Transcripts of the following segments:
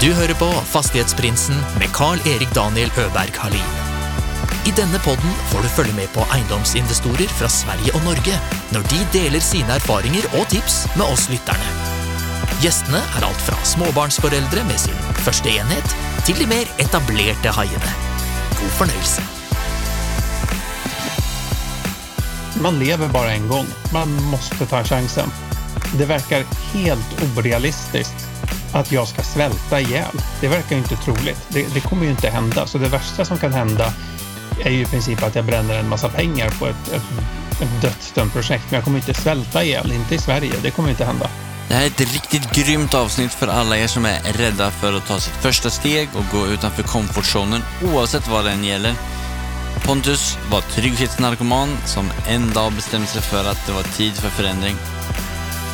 Du hører på Fastighetsprinsen med Carl-Erik Daniel Øberg Halin. I denne podden får du følge med på eiendomsinvestorer fra Sverige og Norge når de deler sine erfaringer og tips med oss lytterne. Gjestene er alt fra småbarnsforeldre med sin første enhet, til de mer etablerte haiene. God fornøyelse. Man lever bara en gång. Man måste ta chansen. Det verkar helt orealistiskt att jag ska svälta ihjäl. Det verkar inte troligt. Det, det kommer ju inte hända. Så det värsta som kan hända är ju i princip att jag bränner en massa pengar på ett, ett, ett dödsdömt projekt. Men jag kommer inte svälta ihjäl. Inte i Sverige. Det kommer inte hända. Det här är ett riktigt grymt avsnitt för alla er som är rädda för att ta sitt första steg och gå utanför komfortzonen oavsett vad den gäller. Pontus var trygghetsnarkoman som en dag bestämde sig för att det var tid för förändring.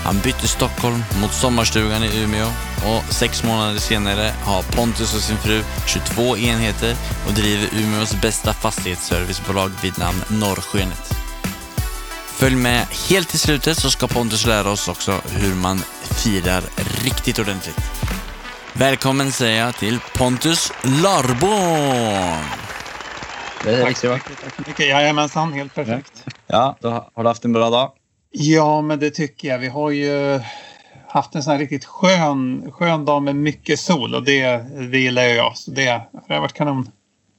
Han bytte Stockholm mot sommarstugan i Umeå och sex månader senare har Pontus och sin fru 22 enheter och driver Umeås bästa fastighetsservicebolag vid namn Norrskenet. Följ med helt till slutet så ska Pontus lära oss också hur man firar riktigt ordentligt. Välkommen säger jag till Pontus Larborn! Tack så mycket. Jajamensan, helt perfekt. Ja, då har du haft en bra dag? Ja, men det tycker jag. Vi har ju haft en sån här riktigt skön, skön dag med mycket sol och det, det gillar jag. Så det, det har varit kanon.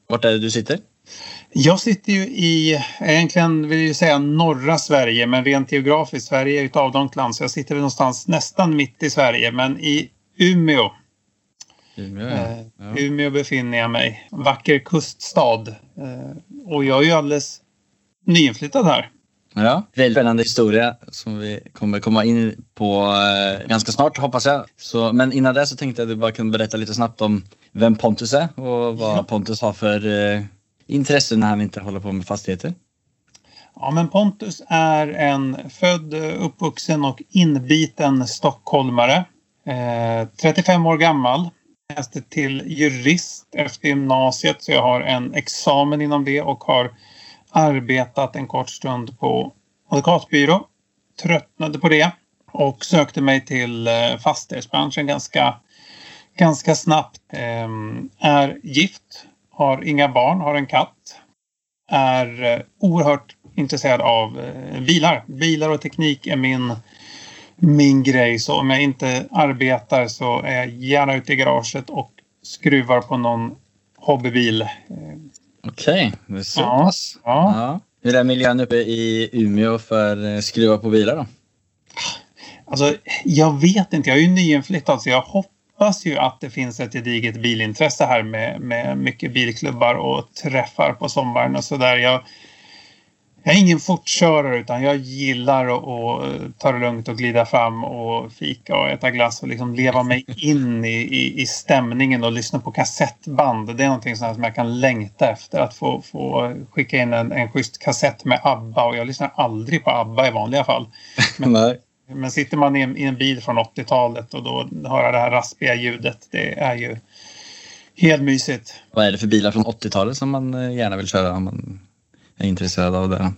Vart är det du sitter? Jag sitter ju i, egentligen vill jag säga norra Sverige, men rent geografiskt, Sverige är ju ett avlångt land, så jag sitter väl någonstans nästan mitt i Sverige, men i Umeå. Umeå, Eh, Umeå befinner jag mig. Vacker kuststad. Eh, och jag är ju alldeles nyinflyttad här. Ja, väldigt spännande historia som vi kommer komma in på eh, ganska snart hoppas jag. Så, men innan det så tänkte jag att du bara kunde berätta lite snabbt om vem Pontus är och vad Ja. Pontus har för eh, intressen när han inte håller på med fastigheter. Ja, men Pontus är en född, uppvuxen och inbiten stockholmare. Eh, 35 år gammal. Läste till jurist efter gymnasiet så jag har en examen inom det och har arbetat en kort stund på advokatbyrå. Tröttnade på det och sökte mig till eh, fastighetsbranschen ganska, ganska snabbt. Ehm, är gift, har inga barn, har en katt. Är eh, oerhört intresserad av eh, bilar. Bilar och teknik är min, min grej. Så om jag inte arbetar så är jag gärna ute i garaget och skruvar på någon hobbybil. Okej, det är så Ja. pass. Ja. Ja. Hur är miljön uppe i Umeå för eh, skruva på bilar då? Alltså, jag vet inte. Jag är ju nyinflyttad så jag hoppas ju att det finns ett gediget bilintresse här med, med mycket bilklubbar och träffar på sommaren och sådär. Jag, jag är ingen fortkörare utan jag gillar att, att ta det lugnt och glida fram och fika och äta glass och liksom leva mig in i, i, i stämningen och lyssna på kassettband. Det är någonting som jag kan längta efter. Att få, få skicka in en, en schysst kassett med ABBA och jag lyssnar aldrig på ABBA i vanliga fall. Nej. Men sitter man i en, i en bil från 80-talet och då höra det här raspiga ljudet, det är ju helt mysigt. Vad är det för bilar från 80-talet som man eh, gärna vill köra om man är intresserad av det?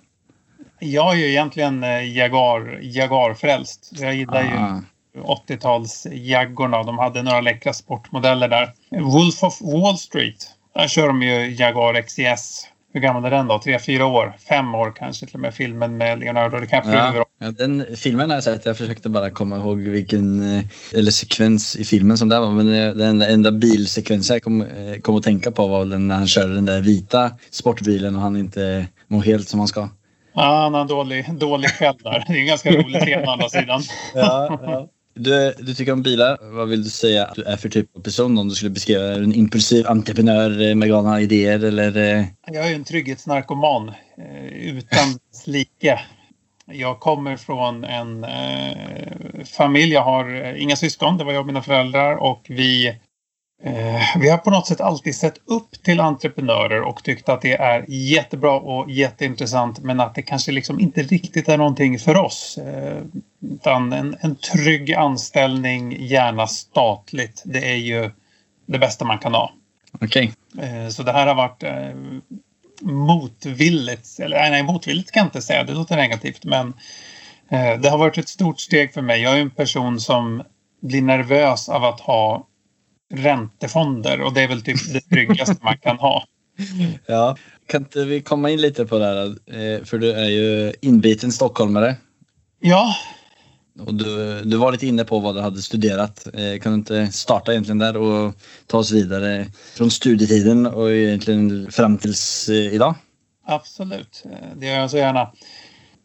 Jag är ju egentligen eh, Jaguar, Jaguar-frälst. Jag gillar ju Ah. 80-tals Jaggorna. De hade några läckra sportmodeller där. Wolf of Wall Street. Där kör de ju Jaguar XJS. Hur gammal är den då? Tre, fyra år? Fem år kanske till och med. Filmen med Leonardo DiCaprio. Ja, ja, den filmen har jag sett. Jag försökte bara komma ihåg vilken eh, eller sekvens i filmen som det var. Men eh, den enda bilsekvensen jag kom, eh, kom att tänka på var den när han körde den där vita sportbilen och han inte mår helt som han ska. Ja, han har en dålig, dålig skäll där. Det är en ganska rolig scen å andra sidan. Du, du tycker om bilar. Vad vill du säga att du är för typ av person om du skulle beskriva en impulsiv entreprenör eh, med galna idéer eller? eh, Jag är en trygghetsnarkoman eh, utan like. Jag kommer från en eh, familj. Jag har inga syskon. Det var jag och mina föräldrar. Och vi, vi har på något sätt alltid sett upp till entreprenörer och tyckt att det är jättebra och jätteintressant. Men att det kanske liksom inte riktigt är någonting för oss. Eh, utan en, en trygg anställning, gärna statligt. Det är ju det bästa man kan ha. Okej. Eh, Så det här har varit eh, motvilligt, eller nej, motvilligt kan jag inte säga, det låter negativt men eh, det har varit ett stort steg för mig. Jag är en person som blir nervös av att ha räntefonder och det är väl typ det tryggaste man kan ha. Ja, kan inte vi komma in lite på det här? Eh, för du är ju inbiten stockholmare. Ja. Och du, du var lite inne på vad du hade studerat. Eh, kan du inte starta egentligen där och ta oss vidare från studietiden och egentligen fram tills eh, idag? Absolut, det gör jag så gärna.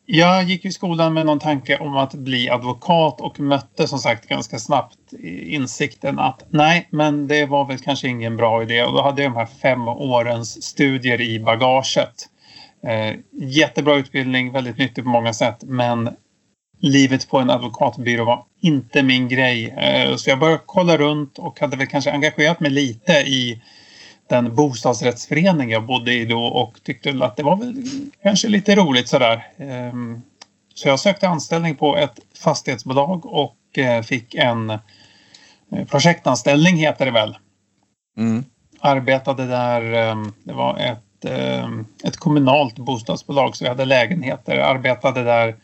Jag gick i skolan med någon tanke om att bli advokat och mötte som sagt ganska snabbt insikten att nej, men det var väl kanske ingen bra idé. Och då hade jag de här fem årens studier i bagaget. Eh, jättebra utbildning, väldigt nyttig på många sätt, men livet på en advokatbyrå var inte min grej. Eh, så jag började kolla runt och hade väl kanske engagerat mig lite i den bostadsrättsförening jag bodde i då och tyckte att det var väl kanske lite roligt sådär. Ehm, så jag sökte anställning på ett fastighetsbolag och eh, fick en eh, projektanställning heter det väl. Mm. Arbetade där, ehm, det var ett, ehm, ett kommunalt bostadsbolag så vi hade lägenheter. Arbetade där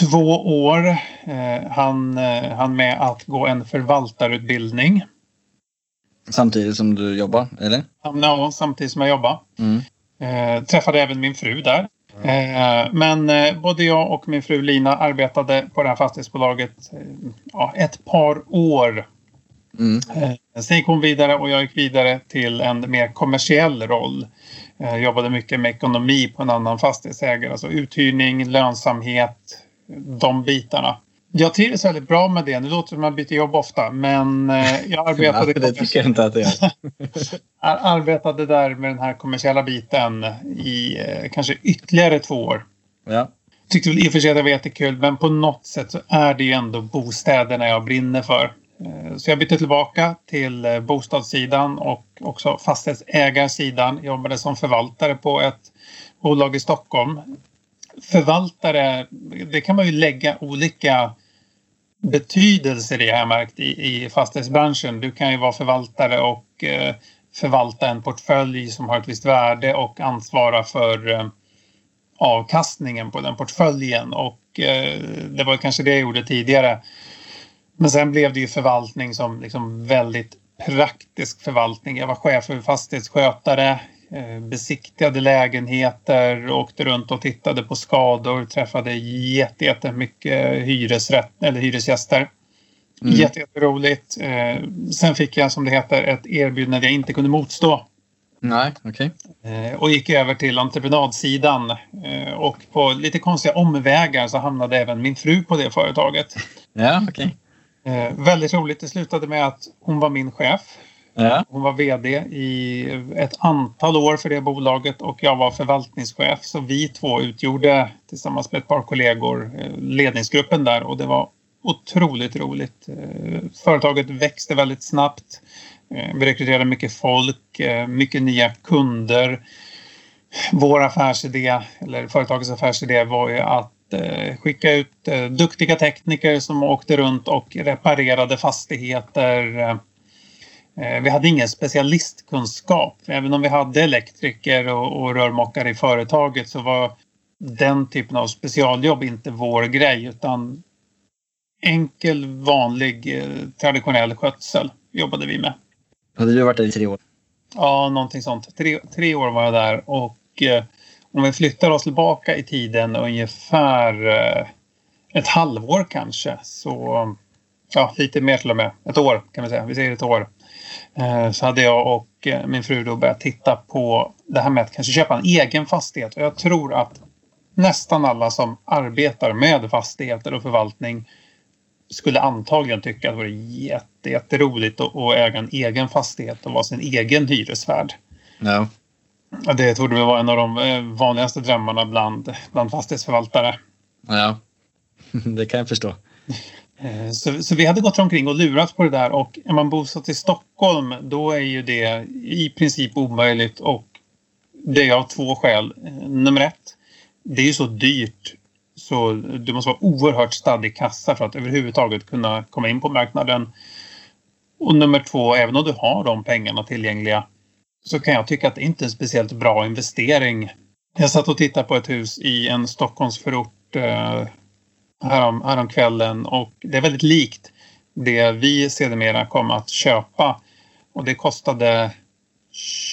två år. Eh, han, han med att gå en förvaltarutbildning. Samtidigt som du jobbar, eller? Ja, samtidigt som jag jobbar. Mm. Eh, träffade även min fru där. Eh, men eh, både jag och min fru Lina arbetade på det här fastighetsbolaget eh, ja, ett par år. Mm. Eh, sen gick hon vidare och jag gick vidare till en mer kommersiell roll. Jag jobbade mycket med ekonomi på en annan fastighetsägare, alltså uthyrning, lönsamhet, de bitarna. Jag trivs väldigt bra med det. Nu låter det som att man byter jobb ofta, men eh, jag arbetade... det tycker jag inte att det är. arbetade där med den här kommersiella biten i eh, kanske ytterligare två år. Ja. Tyckte väl i och för sig att det var jättekul, men på något sätt så är det ju ändå bostäderna jag brinner för. Eh, så jag bytte tillbaka till bostadssidan och också fastighetsägarsidan. Jobbade som förvaltare på ett bolag i Stockholm förvaltare, det kan man ju lägga olika betydelser i har jag märkt i, i fastighetsbranschen. Du kan ju vara förvaltare och eh, förvalta en portfölj som har ett visst värde och ansvara för eh, avkastningen på den portföljen och eh, det var kanske det jag gjorde tidigare. Men sen blev det ju förvaltning som liksom väldigt praktisk förvaltning. Jag var chef för fastighetsskötare. Eh, besiktigade lägenheter, åkte runt och tittade på skador, träffade jättemycket hyresrätt, eller hyresgäster. Mm. Jätteroligt. Eh, sen fick jag som det heter ett erbjudande jag inte kunde motstå. Nej, okej. Okay. Och gick över till entreprenadsidan. Eh, och på lite konstiga omvägar så hamnade även min fru på det företaget. Ja, okej. Okay. Väldigt roligt. Det slutade med att hon var min chef. Ja. Hon var VD i ett antal år för det bolaget och jag var förvaltningschef. Så vi två utgjorde tillsammans med ett par kollegor eh, ledningsgruppen där och det var otroligt roligt. Eh, företaget växte väldigt snabbt. Eh, vi rekryterade mycket folk, mycket nya kunder. Vår affärsidé, eller företagets affärsidé var ju att skicka ut duktiga tekniker som åkte runt och reparerade fastigheter vi hade ingen specialistkunskap. Även om vi hade elektriker och, och rörmokare i företaget så var den typen av specialjobb inte vår grej utan enkel, vanlig, eh, traditionell skötsel jobbade vi med. Hade du varit där i tre år? Ja, någonting sånt. Tre, tre år var jag där och eh, om vi flyttar oss tillbaka i tiden ungefär eh, ett halvår kanske så ja, lite mer till och med. Ett år kan vi säga. Vi säger ett år. Eh, så hade jag och eh, min fru då börjat titta på det här med att kanske köpa en egen fastighet. Och jag tror att nästan alla som arbetar med fastigheter och förvaltning skulle antagligen tycka att det vore jätte, jätteroligt att, äga en egen fastighet och vara sin egen hyresvärd. Ja. Det torde väl vara en av de eh, vanligaste drömmarna bland, bland fastighetsförvaltare. Ja, det kan jag förstå. Eh, så, så, vi hade gått omkring och lurat på det där och är man bosatt i Stockholm då är ju det i princip omöjligt och det är av två skäl. Eh, nummer ett, det är ju så dyrt så du måste vara oerhört stadig kassa för att överhuvudtaget kunna komma in på marknaden. Och nummer två, även om du har de pengarna tillgängliga så kan jag tycka att det inte är en speciellt bra investering. Jag satt och tittade på ett hus i en Stockholmsförort eh, härom, härom kvällen och det är väldigt likt det vi sedermera kom att köpa. Och det kostade,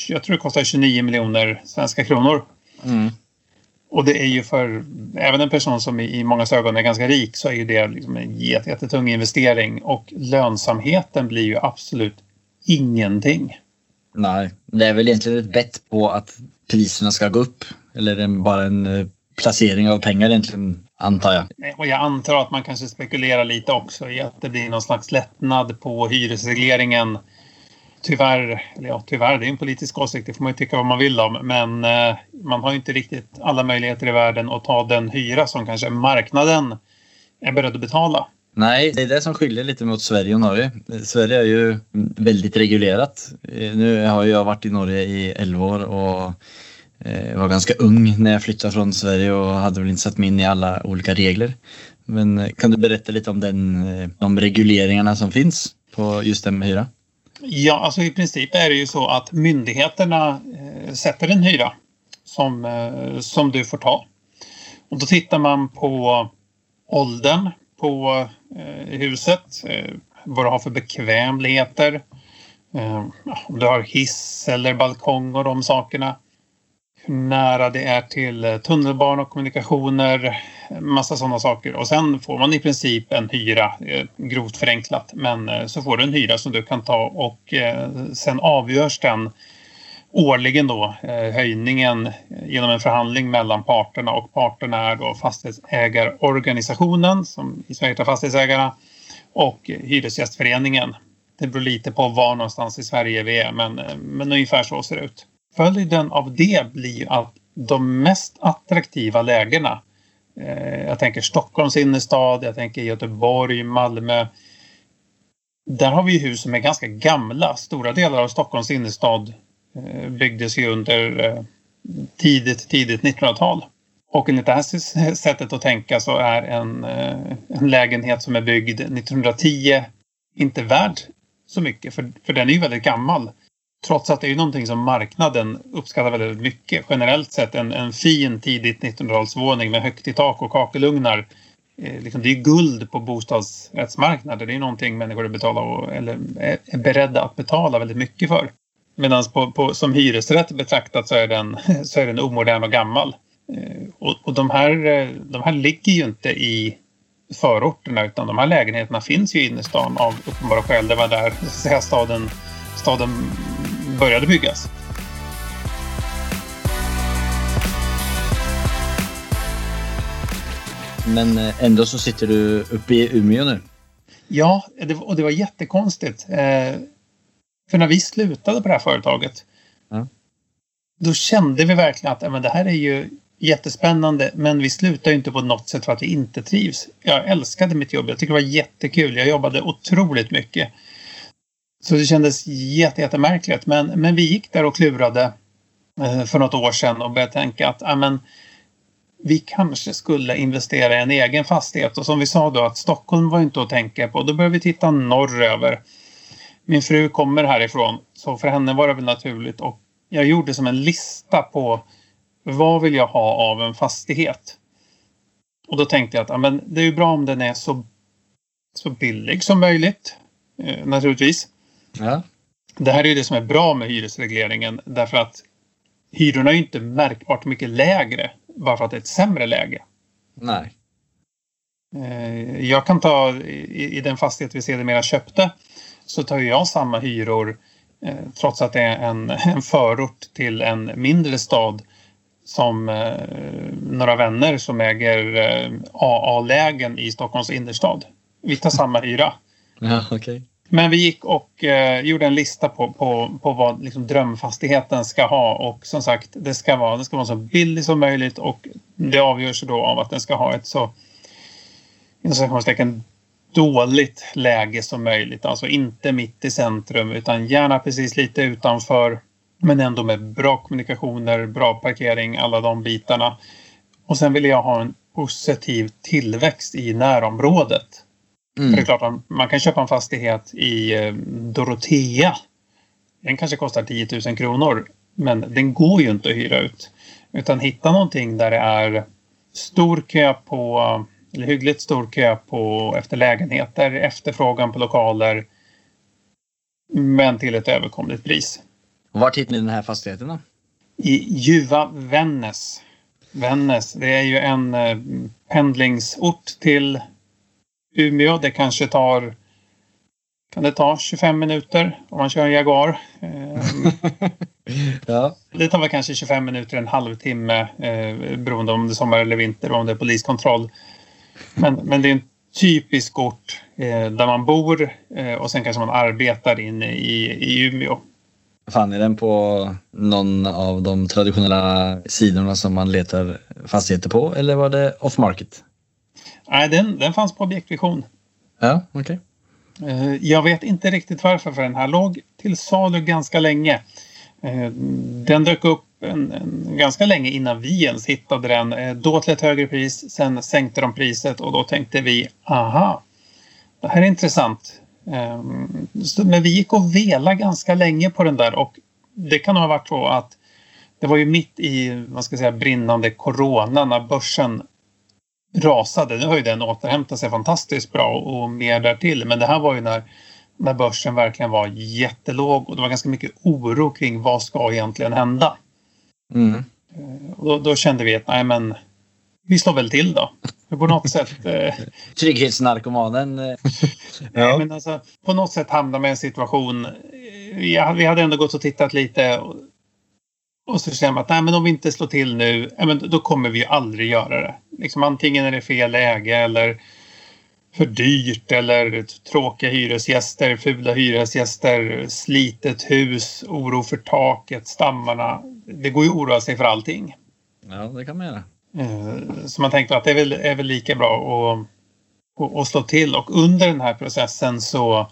jag tror det kostade 29 miljoner svenska kronor. Mm. Och det är ju för även en person som i, många ögon är ganska rik så är ju det liksom en jätte, jättetung investering och lönsamheten blir ju absolut ingenting. Nej, det är väl egentligen ett bett på att priserna ska gå upp. Eller bara en eh, placering av pengar egentligen, antar jag. Och jag antar att man kanske spekulerar lite också i att det blir någon slags lättnad på hyresregleringen. Tyvärr, eller ja tyvärr, det är en politisk åsikt, det får man ju tycka vad man vill om. Men eh, man har ju inte riktigt alla möjligheter i världen att ta den hyra som kanske marknaden är beredd att betala. Nej, det är det som skiljer lite mot Sverige och Norge. Sverige är ju väldigt reglerat. Eh, nu har jag varit i Norge i 11 år och jag var ganska ung när jag flyttade från Sverige och hade väl inte satt mig in i alla olika regler. Men eh, kan du berätta lite om den, eh, de regleringarna som finns på just det med hyra? Ja, alltså i princip är det ju så att myndigheterna sätter en hyra som, som du får ta. Och då tittar man på åldern på eh, huset. Eh, vad du har för bekvämligheter. Eh, om du har hiss eller balkong och de sakerna. Hur nära det är till eh, tunnelbana och kommunikationer. Massa sådana saker. Och sen får man i princip en hyra, eh, grovt förenklat. Men eh, så får du en hyra som du kan ta och sen avgörs den årligen då höjningen genom en förhandling mellan parterna och parterna är då fastighetsägarorganisationen som i Sverige heter Fastighetsägarna och Hyresgästföreningen. Det beror lite på var någonstans i Sverige vi är men, men ungefär så ser det ut. Följden av det blir att de mest attraktiva lägena eh, jag tänker Stockholms innerstad, jag tänker Göteborg, Malmö. Där har vi hus som är ganska gamla. Stora delar av Stockholms innerstad Eh, byggdes ju under eh, tidigt, tidigt 1900-tal. Och enligt det här sättet att tänka så är en, eh, en lägenhet som är byggd 1910 inte värd så mycket för, för den är ju väldigt gammal. Trots att det är någonting som marknaden uppskattar väldigt mycket. Generellt sett en, en fin tidigt 1900-talsvåning med högt i tak och kakelugnar. Eh, liksom, det är guld på bostadsrättsmarknaden. Det är någonting människor är, betala, eller är beredda att betala väldigt mycket för. Medan på, på, som hyresrätt betraktat så är den, så är den omodern och gammal. Eh, och, och de, här, eh, de här ligger ju inte i förorterna utan de här lägenheterna finns ju i innerstan av uppenbara skäl. Det var där säga, staden, staden började byggas. Men eh, ändå så sitter du uppe i Umeå nu. Ja, det, och det var jättekonstigt. För när vi slutade på det här företaget mm. då kände vi verkligen att men det här är ju jättespännande men vi slutar ju inte på något sätt för att vi inte trivs. Jag älskade mitt jobb. Jag tycker det var jättekul. Jag jobbade otroligt mycket. Så det kändes jättemärkligt. Men, men vi gick där och klurade eh, för något år sedan och började tänka att amen, vi kanske skulle investera i en egen fastighet. Och som vi sa då att Stockholm var inte att tänka på. Då började vi titta norröver min fru kommer härifrån så för henne var det väl naturligt och jag gjorde som en lista på vad vill jag ha av en fastighet? Och då tänkte jag att amen, det är ju bra om den är så, så billig som möjligt. Eh, naturligtvis. Ja. Det här är ju det som är bra med hyresregleringen därför att hyrorna är ju inte märkbart mycket lägre bara för att det är ett sämre läge. Nej. Eh, jag kan ta i, den fastighet vi sedermera köpte så tar jag samma hyror eh, trots att det är en, en förort till en mindre stad som eh, några vänner som äger AA-lägen i Stockholms innerstad. Vi tar samma hyra. Ja, okay. Men vi gick och eh, gjorde en lista på, på, på vad liksom, drömfastigheten ska ha och som sagt det ska, vara, det ska vara så billig som möjligt och det avgörs då av att den ska ha ett så inom dåligt läge som möjligt. Alltså inte mitt i centrum utan gärna precis lite utanför. Men ändå med bra kommunikationer, bra parkering, alla de bitarna. Och sen ville jag ha en positiv tillväxt i närområdet. Mm. Det är klart att man kan köpa en fastighet i eh, Dorotea. Den kanske kostar 10 000 kronor. Men den går ju inte att hyra ut. Utan hitta någonting där det är stor kö på eller hyggligt stor kö på, efter lägenheter, efterfrågan på lokaler. Men till ett överkomligt pris. Vart hittar ni den här fastigheten då? I Ljuva, Vännäs. Vännäs, det är ju en eh, pendlingsort till Umeå. Det kanske tar kan det ta 25 minuter om man kör en Jaguar. Ehm, Ja. Det tar väl kanske 25 minuter, en halvtimme eh, beroende om det är sommar eller vinter och om det är poliskontroll. Men, men det är en typisk ort eh, där man bor eh, och sen kanske man arbetar inne i, i Umeå. Fann ni den på någon av de traditionella sidorna som man letar fastigheter på eller var det off market? Nej, den, den fanns på objektvision. Ja, okej. Eh, Jag vet inte riktigt varför, för den här låg till salu ganska länge. Eh, Den dök upp en, en, ganska länge innan vi ens hittade den. Eh, Då till ett högre pris, sen sänkte de priset och då tänkte vi aha, det här är intressant. Eh, så- Men vi gick och vela ganska länge på den där och det kan ha varit så att det var ju mitt i vad ska jag säga, brinnande corona när börsen rasade. Nu har ju den återhämtat sig fantastiskt bra och mer därtill. Men det här var ju när, när börsen verkligen var jättelåg och det var ganska mycket oro kring vad ska egentligen hända. Mm. Och då, då kände vi att nej men vi slår väl till då. På något sätt eh, Trygghetsnarkomanen. eh, Nej, men alltså, på något sätt hamnar man i en situation. Ja, vi hade ändå gått och tittat lite. Och, så känner man att nej, men om vi inte slår till nu, men då kommer vi ju aldrig göra det. Liksom, antingen är det fel läge eller för dyrt eller tråkiga hyresgäster, fula hyresgäster, slitet hus, oro för taket, stammarna. Det går ju att oroa sig för allting. Ja, det kan man göra. Eh, Så man tänkte att det är väl, är väl lika bra att, att, att slå till. Och under den här processen så,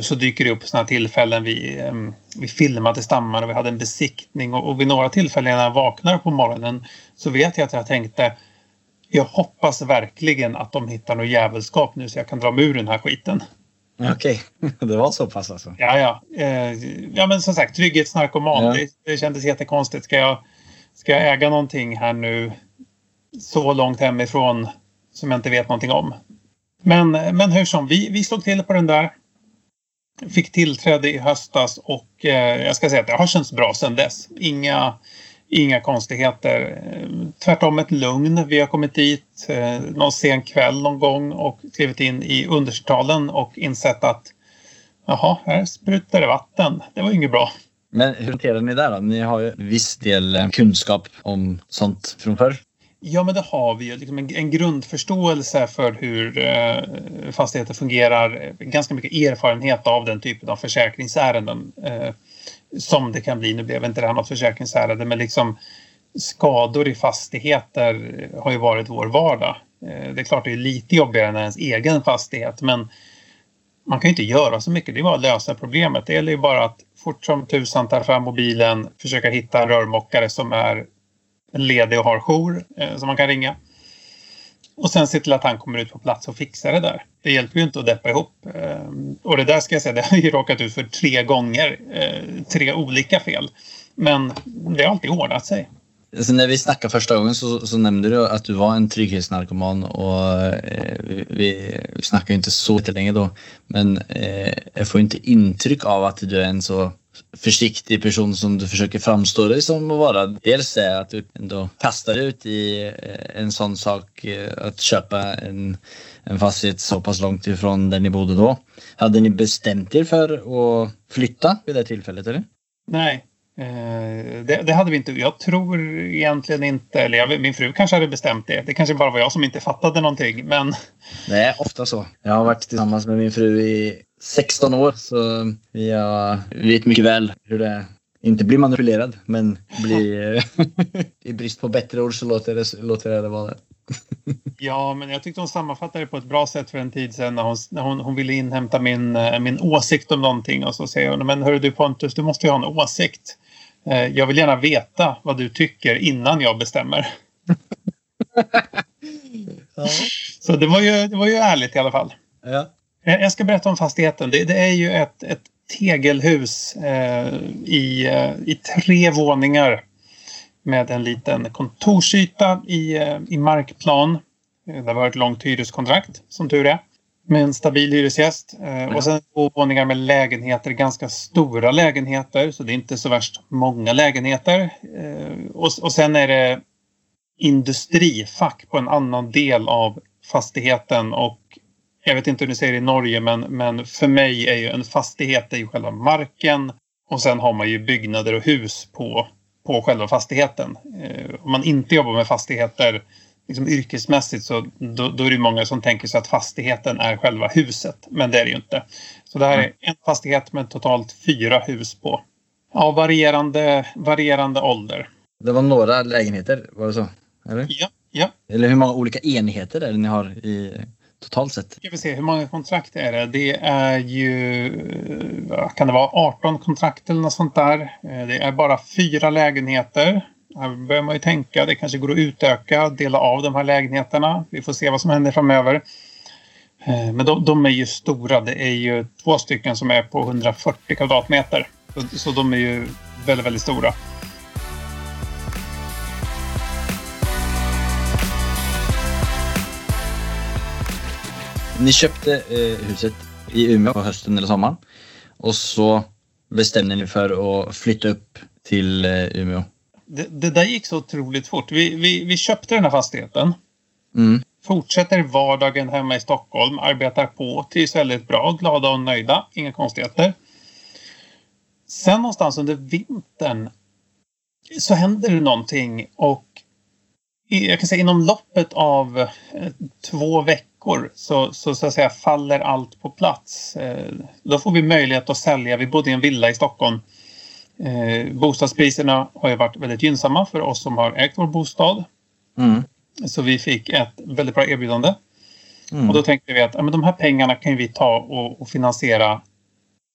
så dyker det upp sådana tillfällen. Vi, eh, vi filmade stammar och vi hade en besiktning. Och, och vid några tillfällen när jag vaknar på morgonen så vet jag att jag tänkte jag hoppas verkligen att de hittar något jävelskap nu så jag kan dra mig ur den här skiten. Okej, det var så pass alltså. Ja, ja. Eh, ja men som sagt, trygghetsnarkoman. Ja. Det, det kändes jättekonstigt. Ska jag, ska jag äga någonting här nu så långt hemifrån som jag inte vet någonting om? Men, men hur som, vi, vi slog till på den där. Fick tillträde i höstas och eh, jag ska säga att det har känts bra sedan dess. Inga, inga konstigheter. Eh, tvärtom ett lugn. Vi har kommit dit eh, någon sen kväll någon gång och klivit in i undersalen och insett att Jaha, här sprutar det vatten. Det var ju inget bra. Men hur hanterar ni det då? Ni har ju viss del eh, kunskap om sånt från förr. Ja, men det har vi ju. Liksom en, en grundförståelse för hur eh, fastigheter fungerar. Ganska mycket erfarenhet av den typen av försäkringsärenden eh, som det kan bli. Nu blev inte det här något försäkringsärende, men liksom skador i fastigheter har ju varit vår vardag. Eh, det är klart det är lite jobbigare än ens egen fastighet, men man kan ju inte göra så mycket. Det är bara att lösa problemet. Det gäller ju bara att fort som tusan ta fram mobilen, försöka hitta en rörmokare som är ledig och har jour eh, som man kan ringa. Och sen se till att han kommer ut på plats och fixar det där. Det hjälper ju inte att deppa ihop. Eh, och det där ska jag säga, det har ju råkat ut för tre gånger. Eh, tre olika fel. Men det har alltid ordnat sig. Så när vi snackade första gången så, så nämnde du att du var en trygghetsnarkoman och eh, vi, vi snackade ju inte så länge då. Men eh, jag får inte intryck av att du är en så försiktig person som du försöker framstå dig som att vara. Dels är att du ändå kastar ut i eh, en sån sak eh, att köpa en, en fastighet så pass långt ifrån där ni bodde då. Hade ni bestämt er för att flytta vid det tillfället eller? Nej, eh, det, det hade vi inte. Jag tror egentligen inte, eller jag, min fru kanske hade bestämt det. Det kanske bara var jag som inte fattade någonting. Men är ofta så. Jag har varit tillsammans med min fru i 16 år så jag vet mycket väl hur det är. Inte bli manipulerad men bli i brist på bättre ord så låter det, låter det vara det. Ja, men jag tyckte hon sammanfattade det på ett bra sätt för en tid sedan när hon, när hon, hon ville inhämta min, eh, min åsikt om någonting och så säger hon men hörru du Pontus, du måste ju ha en åsikt. Eh, Jag vill gärna veta vad du tycker innan jag bestämmer. Så det var ju, det var ju ärligt i alla fall. Ja. Eh, Jag ska berätta om fastigheten. Det, det är ju ett, ett tegelhus eh, i, eh, i tre våningar med en liten kontorsyta i, eh, i markplan. Det har varit ett långt hyreskontrakt, som tur är. Med en stabil hyresgäst. Eh, och sen två våningar med lägenheter, ganska stora lägenheter. Så det är inte så värst många lägenheter. Och, och sen är det industrifack på en annan del av fastigheten. Och jag vet inte hur ni säger i Norge, men, men för mig är ju en fastighet är ju själva marken. Och sen har man ju byggnader och hus på, på själva fastigheten. Eh, om man inte jobbar med fastigheter liksom yrkesmässigt så då, då, är det många som tänker sig att fastigheten är själva huset. Men det är det ju inte. Så det här är en fastighet med totalt fyra hus på. Ja, varierande, varierande ålder. Det var några lägenheter, var det så? Eller? Ja. ja. Eller hur många olika enheter är det ni har i, totalt sett? Ska vi se, hur många kontrakt är det? Det är ju, eh, kan det vara 18 kontrakt eller något sånt där. Eh, det är bara fyra lägenheter. Här börjar man ju tänka, det kanske går att utöka, dela av de här lägenheterna. Vi får se vad som händer framöver. Eh, men de, de är ju stora. Det är ju två stycken som är på 140 kvadratmeter. Så, så de är ju väldigt, väldigt stora. Ni köpte eh, huset i Umeå på hösten eller sommaren och så bestämde ni för att flytta upp till eh, Umeå. Det, det, där gick så otroligt fort. Vi, vi, vi köpte den här fastigheten. Mm. Fortsätter vardagen hemma i Stockholm, arbetar på, trivs väldigt bra, glada och nöjda, inga konstigheter. Sen någonstans under vintern så händer det någonting och jag kan säga inom loppet av eh, två veckor så, så, så att säga faller allt på plats. Eh, då får vi möjlighet att sälja. Vi bodde i en villa i Stockholm. Eh, bostadspriserna har ju varit väldigt gynnsamma för oss som har ägt vår bostad. Mm. Så vi fick ett väldigt bra erbjudande. Mm. Och då tänkte vi att ja, men de här pengarna kan vi ta och, och finansiera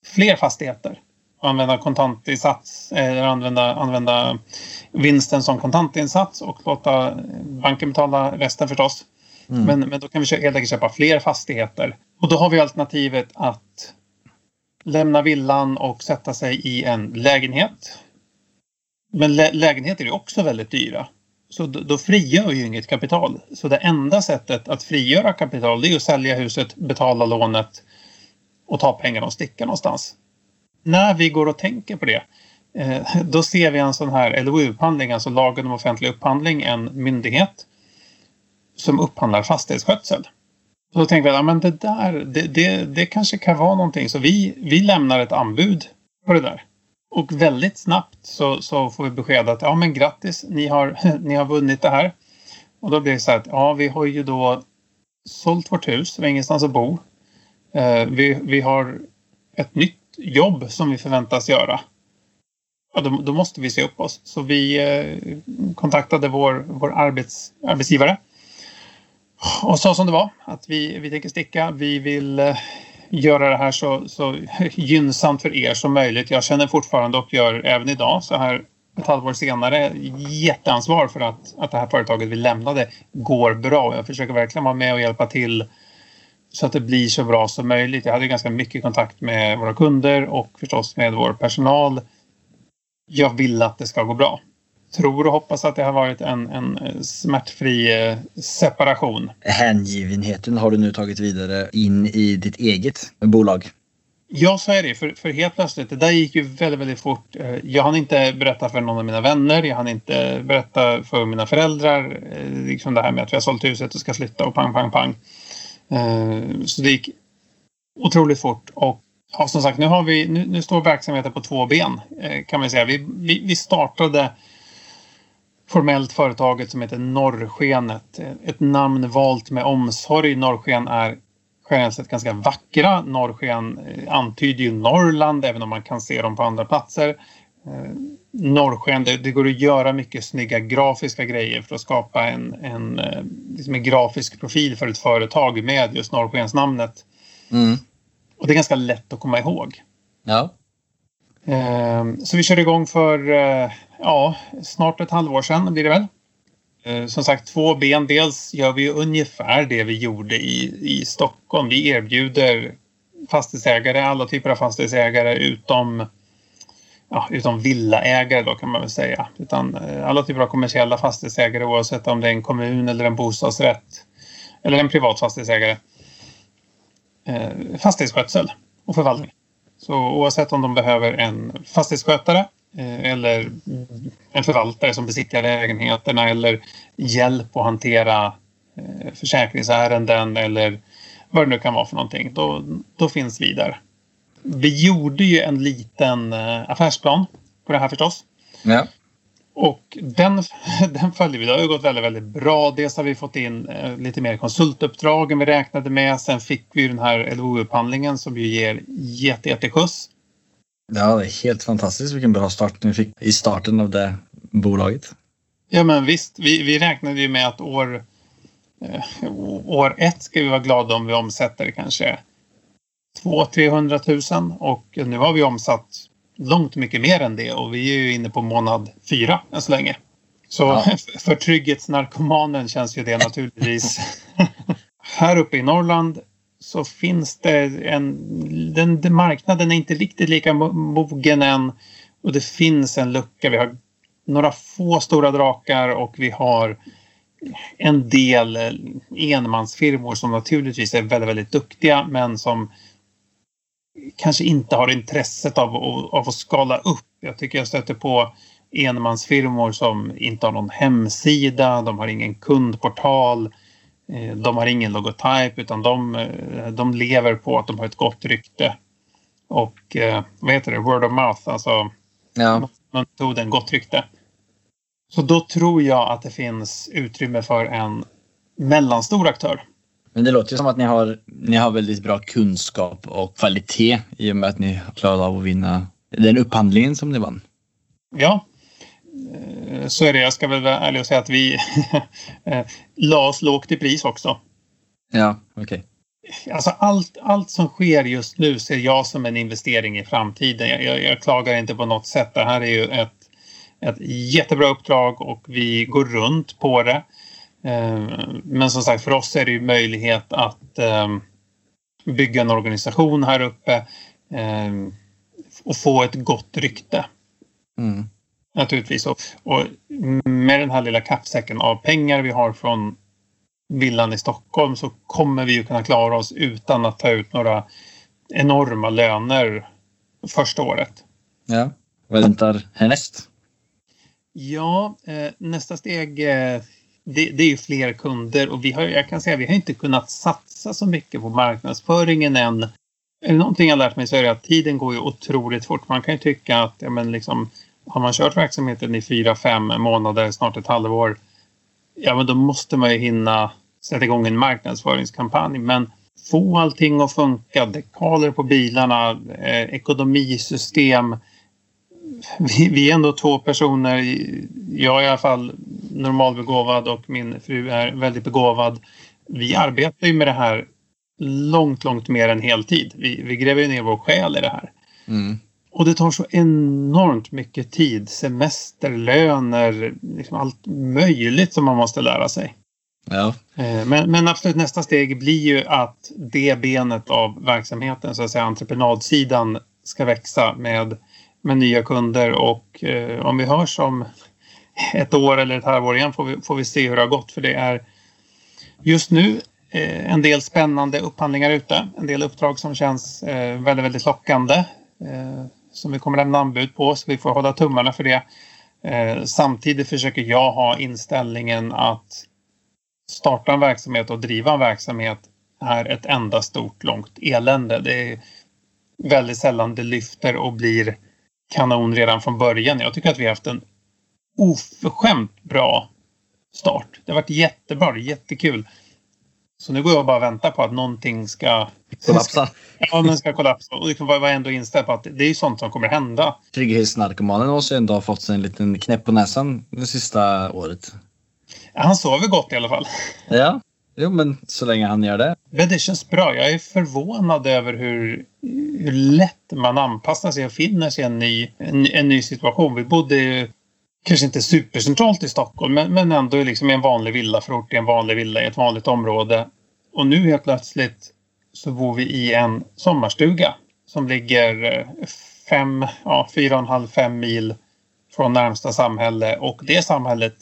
fler fastigheter använda kontantinsats eller använda, använda vinsten som kontantinsats och låta banken betala resten förstås. Mm. Mm. Men, men då kan vi helt enkelt köpa fler fastigheter. Och då har vi alternativet att lämna villan och sätta sig i en lägenhet. Men lä lägenheter är också väldigt dyra. Så då, då frigör ju inget kapital. Så det enda sättet att frigöra kapital det är att sälja huset, betala lånet och ta pengarna och sticka någonstans när vi går och tänker på det eh, då ser vi en sån här LOU-upphandling, alltså lagen om offentlig upphandling, en myndighet som upphandlar fastighetsskötsel. Så då tänker vi att ja, det där, det, det, det kanske kan vara någonting. Så vi, vi lämnar ett anbud på det där. Och väldigt snabbt så, så får vi besked att ja men grattis, ni har, ni har vunnit det här. Och då blir det så här att ja vi har ju då sålt vårt hus, vi har ingenstans att bo. Eh, vi, vi har ett nytt jobb som vi förväntas göra. Ja, då, då måste vi se upp oss. Så vi eh, kontaktade vår, vår arbets, arbetsgivare och sa som det var att vi, vi tänker sticka. Vi vill eh, göra det här så, så gynnsamt för er som möjligt. Jag känner fortfarande och gör även idag så här ett halvår senare jätteansvar för att, att det här företaget vi lämnade går bra. Jag försöker verkligen vara med och hjälpa till så att det blir så bra som möjligt. Jag hade ganska mycket kontakt med våra kunder och förstås med vår personal. Jag vill att det ska gå bra. Tror och hoppas att det har varit en, en smärtfri eh, separation. Hängivenheten har du nu tagit vidare in i ditt eget bolag. Ja, så är det. För, för helt plötsligt, det där gick ju väldigt, väldigt fort. Eh, jag hann inte berätta för någon av mina vänner. Jag hann inte berätta för mina föräldrar. Eh, liksom det här med att vi har sålt huset och ska flytta och pang, pang, pang. Eh, så det gick otroligt fort. Och ja, som sagt, nu, har vi, nu, nu står verksamheten på två ben eh, kan man säga. Vi, vi, vi startade formellt företaget som heter Norrskenet. Ett namn valt med omsorg. Norrsken är generellt sett ganska vackra. Norrsken eh, antyder ju Norrland även om man kan se dem på andra platser. Eh, norrsken, det, det, går att göra mycket snygga grafiska grejer för att skapa en, en, eh, liksom en grafisk profil för ett företag med just norrskensnamnet. Mm. Och det är ganska lätt att komma ihåg. Ja. Så vi körde igång för ja, snart ett halvår sedan blir det väl. Eh, som sagt, två ben. Dels gör vi ungefär det vi gjorde i, i Stockholm. Vi erbjuder fastighetsägare, alla typer av fastighetsägare utom ja, utom villaägare då kan man väl säga. Utan eh, alla typer av kommersiella fastighetsägare oavsett om det är en kommun eller en bostadsrätt eller en privat fastighetsägare, eh, fastighetsskötsel och förvaltning. Så oavsett om de behöver en fastighetsskötare eller en förvaltare som besitter lägenheterna eller hjälp att hantera eh, försäkringsärenden eller vad det nu kan vara för någonting, då, då finns vi där. Vi gjorde ju en liten eh, affärsplan på det här förstås. Ja. Och den, den följer vi. Det har ju gått väldigt, väldigt bra. Dels har vi fått in eh, lite mer konsultuppdrag än vi räknade med. Sen fick vi den här LOU-upphandlingen som ju ger jätte, jätteskjuts. Ja, det är helt fantastiskt vilken bra start ni fick i starten av det bolaget. Ja men visst, vi, vi räknade ju med att år, eh, år ett ska vi vara glada om vi omsätter kanske 200-300 000 och nu har vi omsatt långt mycket mer än det och vi är ju inne på månad fyra än så länge. Så Ja. för trygghetsnarkomanen känns ju det naturligtvis. Här uppe i Norrland så finns det en... Den, den marknaden är inte riktigt lika mogen än och det finns en lucka. Vi har några få stora drakar och vi har en del eh, enmansfirmor som naturligtvis är väldigt, väldigt duktiga men som kanske inte har intresset av, att- av att skala upp. Jag tycker jag stöter på enmansfirmor som inte har någon hemsida, de har ingen kundportal, eh, de har ingen logotyp utan de, eh, de lever på att de har ett gott rykte. Och eh, vad heter det, word of mouth, alltså Ja, metoden gott rykte. Så då tror jag att det finns utrymme för en mellanstor aktör. men det låter ju som att ni har, ni har väldigt bra kunskap och kvalitet i och med att ni klarade av att vinna den upphandlingen som ni vann. Ja, eh, så är det. Jag ska väl vara ärlig och säga att vi eh, la oss lågt i pris också. Ja, okej. Alltså allt, allt som sker just nu ser jag som en investering i framtiden. Jag, jag, jag klagar inte på något sätt. Det här är ju ett, ett jättebra uppdrag och vi går runt på det. Eh, Men som sagt, för oss är det ju möjlighet att eh, bygga en organisation här uppe eh, och få ett gott rykte. Mm. Naturligtvis. Och, och med den här lilla kappsäcken av pengar vi har från villan i Stockholm så kommer vi ju kunna klara oss utan att ta ut några enorma löner första året. Ja. Vad väntar härnäst? Ja, eh, nästa steg eh, det, det är ju fler kunder och vi har, jag kan säga vi har inte kunnat satsa så mycket på marknadsföringen än. Är det någonting jag lärt mig så är det att tiden går ju otroligt fort. Man kan ju tycka att ja, men liksom, har man kört verksamheten i fyra, fem månader, snart ett halvår, ja men då måste man ju hinna sätta igång en marknadsföringskampanj. Men få allting att funka, dekaler på bilarna, eh, ekonomisystem. Vi, vi är ändå två personer. Jag är i alla fall normalbegåvad och min fru är väldigt begåvad. Vi arbetar ju med det här långt, långt mer än heltid. Vi, vi gräver ju ner vår själ i det här. Mm. Och det tar så enormt mycket tid. Semester, löner, liksom allt möjligt som man måste lära sig. Ja. Eh, Men, men absolut nästa steg blir ju att det benet av verksamheten, så att säga entreprenadsidan, ska växa med, med nya kunder och eh, om vi hörs om ett år eller ett halvår igen får vi, får vi se hur det har gått för det är just nu eh, en del spännande upphandlingar ute, en del uppdrag som känns eh, väldigt, väldigt lockande eh, som vi kommer lämna anbud på så vi får hålla tummarna för det. Eh, samtidigt försöker jag ha inställningen att starta en verksamhet och driva en verksamhet är ett enda stort långt elände. Det är väldigt sällan det lyfter och blir kanon redan från början. Jag tycker att vi har haft en oförskämt bra start. Det har varit jättebra, jättekul. Så nu går jag och bara och väntar på att någonting ska Kollapsa. Ja, men ska kollapsa. Och liksom vara ändå inställd på att det är ju sånt som kommer hända. Trygghetsnarkomanen måste ju ändå ha fått sig en liten knäpp på näsan det sista året. Han sover gott i alla fall. Ja. Jo, men så länge han gör det. Men det känns bra. Jag är förvånad över hur, hur lätt man anpassar sig och finner sig i en ny, en, en ny situation. Vi bodde ju kanske inte supercentralt i Stockholm men, men ändå liksom i en vanlig villaförort, i en vanlig villa i ett vanligt område. Och nu helt plötsligt så bor vi i en sommarstuga som ligger eh, fem, ja, fyra och en halv, fem mil från närmsta samhälle och det samhället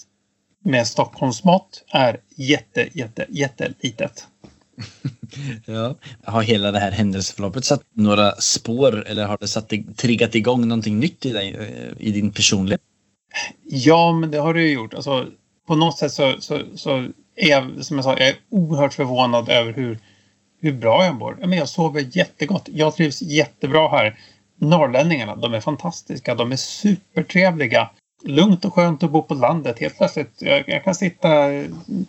med Stockholmsmått är jätte, jätte, jättelitet. ja. Har hela det här händelseförloppet satt några spår eller har det satt, triggat igång någonting nytt i, dig, eh, i din personlighet? Ja, men det har det ju gjort. Alltså, på något sätt så, så, så är jag, som jag sa, jag är oerhört förvånad över hur, hur bra jag mår. Men jag sover jättegott. Jag trivs jättebra här. Norrlänningarna, de är fantastiska. De är supertrevliga. Lugnt och skönt att bo på landet. Helt plötsligt, jag, jag kan sitta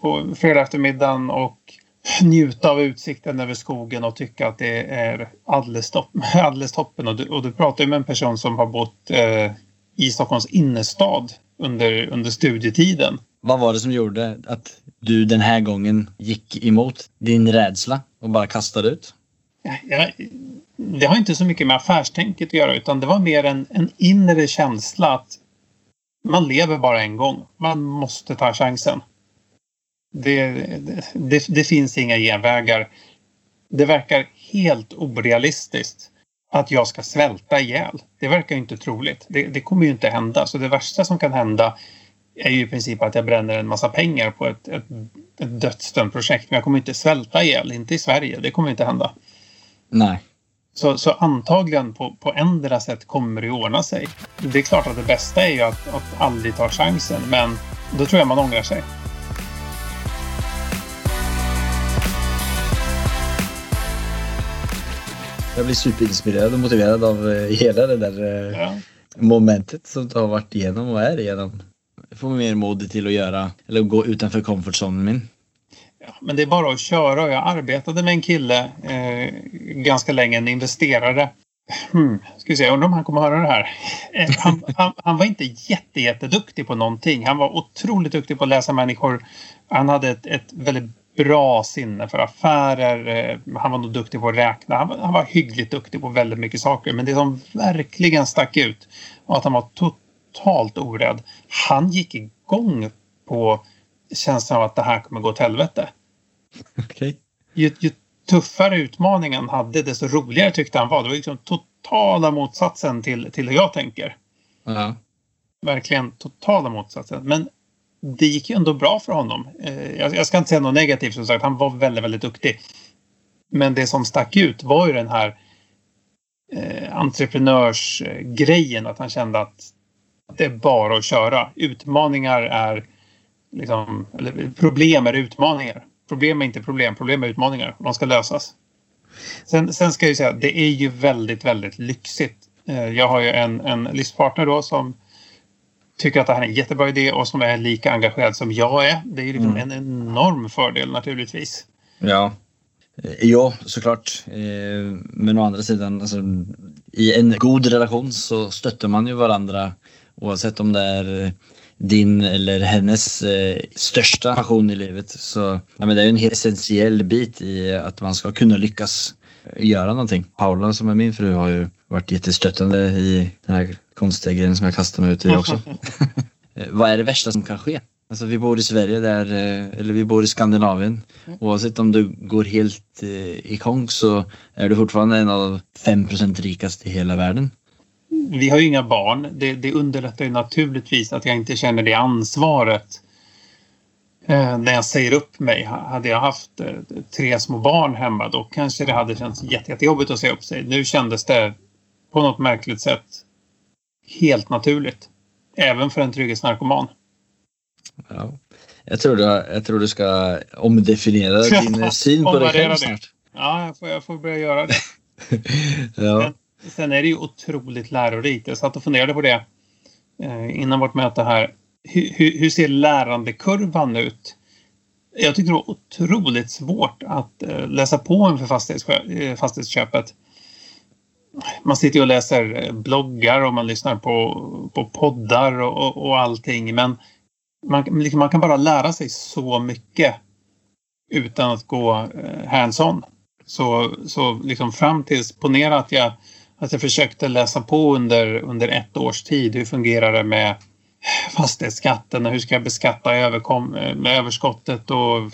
på fredag eftermiddagen och njuta av utsikten över skogen och tycka att det är alldeles, topp, alldeles toppen. Och du, och du pratar ju med en person som har bott eh, i Stockholms innerstad under, under studietiden. Vad var det som gjorde att du den här gången gick emot din rädsla och bara kastade ut? Ja, det har inte så mycket med affärstänket att göra utan det var mer en, en inre känsla att man lever bara en gång. Man måste ta chansen. Det, det, det, finns inga genvägar. Det verkar helt orealistiskt att jag ska svälta ihjäl. Det verkar inte troligt. Det, det kommer ju inte hända. Så det värsta som kan hända är ju i princip att jag bränner en massa pengar på ett, ett, ett dödsdömt projekt. Men jag kommer inte svälta ihjäl. Inte i Sverige. Det kommer inte hända. Nej. Så, så antagligen på, på ändra sätt kommer det ordna sig. Det är klart att det bästa är ju att, att aldrig ta chansen. Men då tror jag man ångrar sig. Jag blir superinspirerad och motiverad av eh, hela det där eh, ja. momentet som du har varit igenom och är igenom. Jag får mer mod till att göra, eller gå utanför komfortzonen min. Ja, men det är bara att köra. Jag arbetade med en kille eh, ganska länge, en investerare. Hmm, ska vi se, undrar om han kommer att höra det här. Eh, han, han, han, var inte jätte, jätteduktig på någonting. Han var otroligt duktig på att läsa människor. Han hade ett, ett väldigt bra sinne för affärer. Eh, han var nog duktig på att räkna. Han var, han var hyggligt duktig på väldigt mycket saker. Men det som verkligen stack ut var att han var totalt orädd. Han gick igång på känslan av att det här kommer gå åt helvete. Okay. Ju, ju tuffare utmaningen hade desto roligare tyckte han var. Det var liksom totala motsatsen till, till hur jag tänker. Uh Verkligen totala motsatsen. Men det gick ju ändå bra för honom. Eh, jag ska inte säga något negativt som sagt. Han var väldigt, väldigt duktig. Men det som stack ut var ju den här eh, entreprenörsgrejen. Att han kände att det är bara att köra. Utmaningar är liksom, eller problem är utmaningar. Problem är inte problem, problem är utmaningar. De ska lösas. Sen, sen ska jag ju säga, det är ju väldigt, väldigt lyxigt. Eh, jag har ju en, en livspartner då som tycker att det här är en jättebra idé och som är lika engagerad som jag är. Det är ju liksom mm. en enorm fördel naturligtvis. Ja, Ja, såklart. Eh, men å andra sidan, alltså, i en god relation så stöttar man ju varandra oavsett om det är din eller hennes eh, största passion i livet. Så ja, men det är en helt essentiell bit i att man ska kunna lyckas göra någonting. Paula som är min fru har ju varit jättestöttande i den här konstiga grejen som jag kastar mig ut i också. Eh, vad är det värsta som kan ske? Alltså vi bor i Sverige där, eh, eller vi bor i Skandinavien. Oavsett om du går helt eh, i konk så är du fortfarande en av 5% rikaste i hela världen vi har ju inga barn. Det, det underlättar ju naturligtvis att jag inte känner det ansvaret eh, när jag säger upp mig. Hade jag haft eh, tre små barn hemma då kanske det hade känts jätte, jättejobbigt att säga upp sig. Nu kändes det på något märkligt sätt helt naturligt. Även för en trygghetsnarkoman. Ja. Jag, tror du, jag tror du ska omdefiniera din syn på dig själv snart. Ja, jag får, jag får börja göra det. ja. Men, Sen är det ju otroligt lärorikt. Jag satt och funderade på det eh, innan vårt möte här. Hur, hur, ser lärandekurvan ut? Jag tycker det var otroligt svårt att eh, läsa på inför eh, fastighetsköpet. Man sitter ju och läser eh, bloggar och man lyssnar på, på poddar och, och allting. Men man, liksom, man kan bara lära sig så mycket utan att gå eh, hands-on. Så, så liksom fram tills, ponera att jag att jag försökte läsa på under, under ett års tid. Hur fungerar det med fastighetsskatten och hur ska jag beskatta överkom, med överskottet och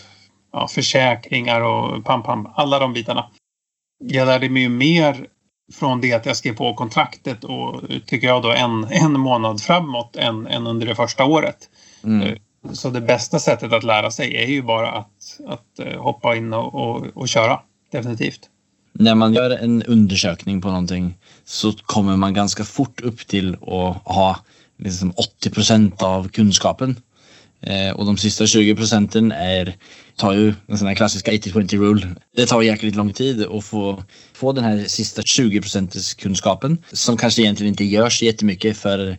ja, försäkringar och pam, pam, alla de bitarna. Jag lärde mig ju mer från det att jag skrev på kontraktet och tycker jag då en, en månad framåt än, än under det första året. Mm. Så det bästa sättet att lära sig är ju bara att, att eh, hoppa in och, och, och köra. Definitivt. När man gör en undersökning på någonting så kommer man ganska fort upp till att ha liksom 80 procent av kunskapen. Eh, och de sista 20 procenten är, tar ju den sån här klassiska 80-20 rule. Det tar jäkligt lång tid att få, få den här sista 20 procentens kunskapen som kanske egentligen inte görs jättemycket för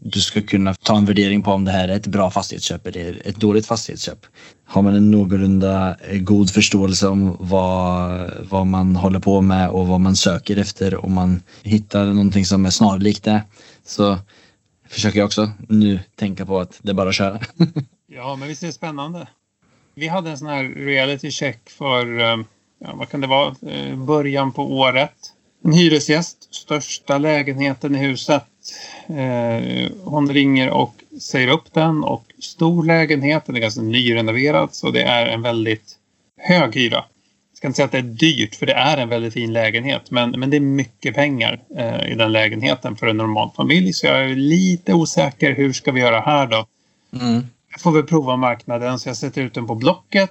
du ska kunna ta en värdering på om det här är ett bra fastighetsköp eller ett dåligt fastighetsköp. Har man en någorlunda eh, god förståelse om vad, vad man håller på med och vad man söker efter och man hittar någonting som är snarlikt det så försöker jag också nu tänka på att det är bara att köra. ja, men visst är det spännande. Vi hade en sån här reality check för, eh, ja, vad kan det vara, eh, början på året. En hyresgäst, största lägenheten i huset. Eh, hon ringer och säger upp den och stor lägenhet, den är ganska nyrenoverad så det är en väldigt hög hyra. Jag ska inte säga att det är dyrt för det är en väldigt fin lägenhet men, men det är mycket pengar eh, i den lägenheten för en normal familj så jag är lite osäker hur ska vi göra här då? Mm. Jag får väl prova marknaden så jag sätter ut den på Blocket,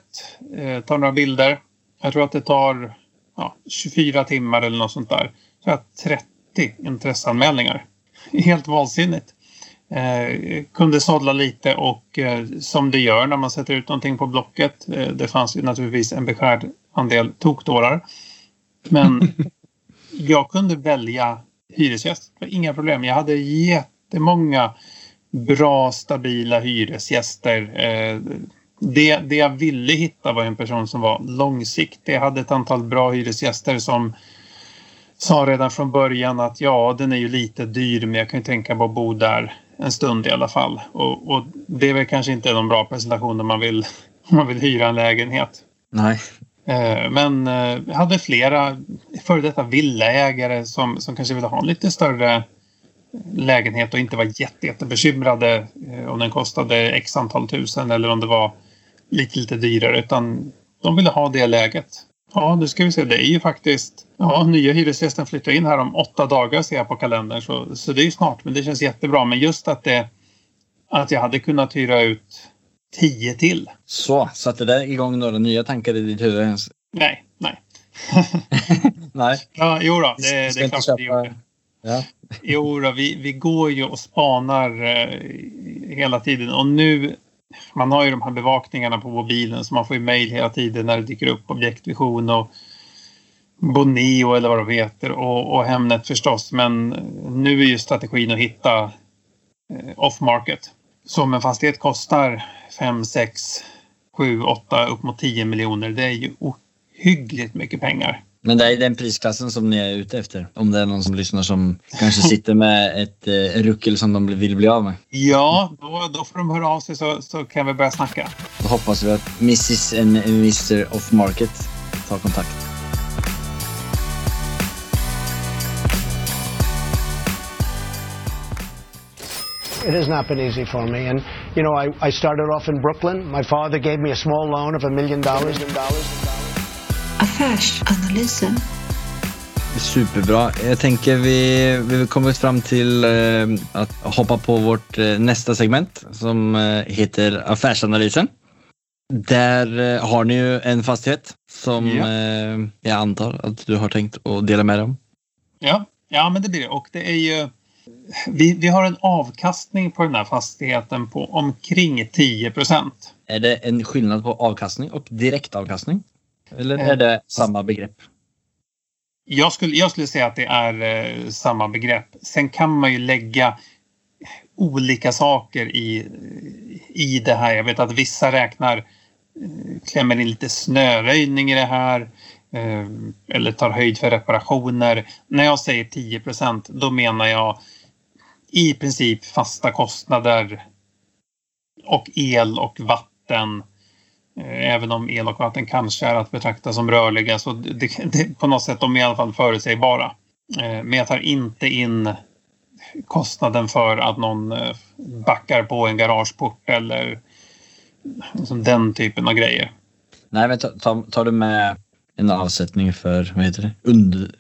eh, tar några bilder. Jag tror att det tar ja, 24 timmar eller något sånt där. Så jag har 30 intresseanmälningar. Helt vansinnigt. Eh, kunde sålla lite och eh, som det gör när man sätter ut någonting på Blocket. Eh, det fanns ju naturligtvis en beskärd andel tokdårar. Men jag kunde välja hyresgäst. Inga problem. Jag hade jättemånga bra stabila hyresgäster. Eh, det, det jag ville hitta var en person som var långsiktig. Jag hade ett antal bra hyresgäster som sa redan från början att ja, den är ju lite dyr men jag kan ju tänka på att bo där en stund i alla fall. Och, och det är väl kanske inte någon bra presentation när man vill, man vill hyra en lägenhet. Nej. Eh, men jag eh, hade flera före detta villaägare som, som kanske ville ha en lite större lägenhet och inte var jätte, jättebekymrade eh, om den kostade x antal tusen eller om det var lite, lite dyrare utan de ville ha det läget. Ja, nu ska vi se. Det är ju faktiskt... Ja, nya hyresgästen flyttar in här om åtta dagar ser jag på kalendern. Så, så det är ju snart. Men det känns jättebra. Men just att det... Att jag hade kunnat hyra ut tio till. Så, satte det igång några nya tankar i ditt huvud? Nej, nej. nej. Ja, jo då, det, det är klart det gjorde. Ja. Jo då, vi, vi går ju och spanar eh, hela tiden. Och nu man har ju de här bevakningarna på mobilen så man får ju mejl hela tiden när det dyker upp objektvision och Boneo eller vad de heter och, och Hemnet förstås. Men nu är ju strategin att hitta eh, off-market. Så om en fastighet kostar 5, 6, 7, 8 upp mot 10 miljoner. Det är ju ohyggligt mycket pengar. Men det är den prisklassen som ni är ute efter? Om det är någon som lyssnar som kanske sitter med ett eh, ruckel som de vill bli av med? Ja, då, då får de höra av sig så, så kan vi börja snacka. Då hoppas vi att Mrs and Mr Off Market tar kontakt. It has not been easy for me. And, you know, I, I started off in Brooklyn. My father gave me a small loan of a million dollars. Affärsanalysen. Superbra. Jag tänker vi, vi kommit fram till eh, att hoppa på vårt eh, nästa segment som eh, heter Affärsanalysen. Där eh, har ni ju en fastighet som ja. Eh, jag antar att du har tänkt att dela med dig om. Ja, ja men det blir det. Och det är ju vi, vi har en avkastning på den här fastigheten på omkring 10 procent. Är det en skillnad på avkastning och direktavkastning? Eller är det samma begrepp? Jag skulle, jag skulle säga att det är eh, samma begrepp. Sen kan man ju lägga olika saker i, i det här. Jag vet att vissa räknar, eh, klämmer in lite snöröjning i det här eh, eller tar höjd för reparationer. När jag säger 10% då menar jag i princip fasta kostnader och el och vatten Eh, även om el och vatten kanske är att betrakta som rörliga så det, det, på något sätt de är i alla fall förutsägbara. Eh, men jag tar inte in kostnaden för att någon eh, backar på en garageport eller liksom den typen av grejer. Nej, men tar, tar du med en avsättning för, vad heter det, Under...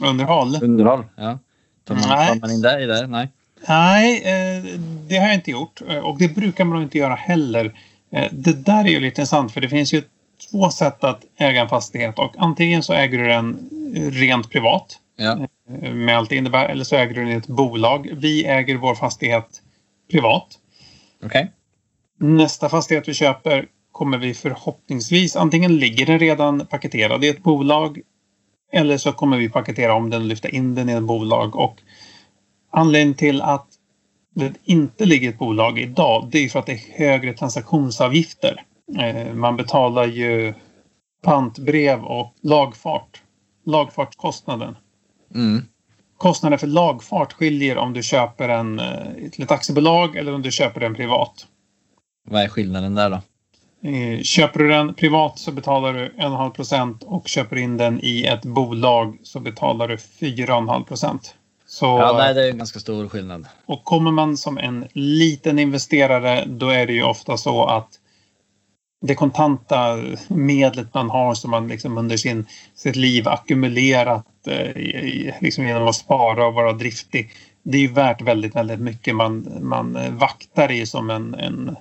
underhåll? Underhåll, ja. Tar man, tar man in det i det? Nej. Nej, eh, det har jag inte gjort eh, och det brukar man inte göra heller. Eh, det där är ju lite intressant för det finns ju två sätt att äga en fastighet och antingen så äger du den rent privat Ja. med allt det innebär eller så äger du den i ett bolag. Vi äger vår fastighet privat. Okej. Nästa fastighet vi köper kommer vi förhoppningsvis, antingen ligger den redan paketerad i ett bolag eller så kommer vi paketera om den och lyfta in den i ett bolag. Och anledningen till att det inte ligger ett bolag idag det är för att det är högre transaktionsavgifter. Eh, Man betalar ju pantbrev och lagfart. Lagfartskostnaden. Mm. Kostnaden för lagfart skiljer om du köper den eh, till ett aktiebolag eller om du köper den privat. Vad är skillnaden där då? Eh, Köper du den privat så betalar du 1,5 procent och köper in den i ett bolag så betalar du 4,5 procent. Så, Ja, nej, det är en ganska stor skillnad. Och kommer man som en liten investerare då är det ju ofta så att det kontanta medlet man har som man liksom under sin, sitt liv ackumulerat eh, liksom genom att spara och vara driftig. Det är ju värt väldigt, väldigt mycket. Man, man eh, vaktar det ju som en, en,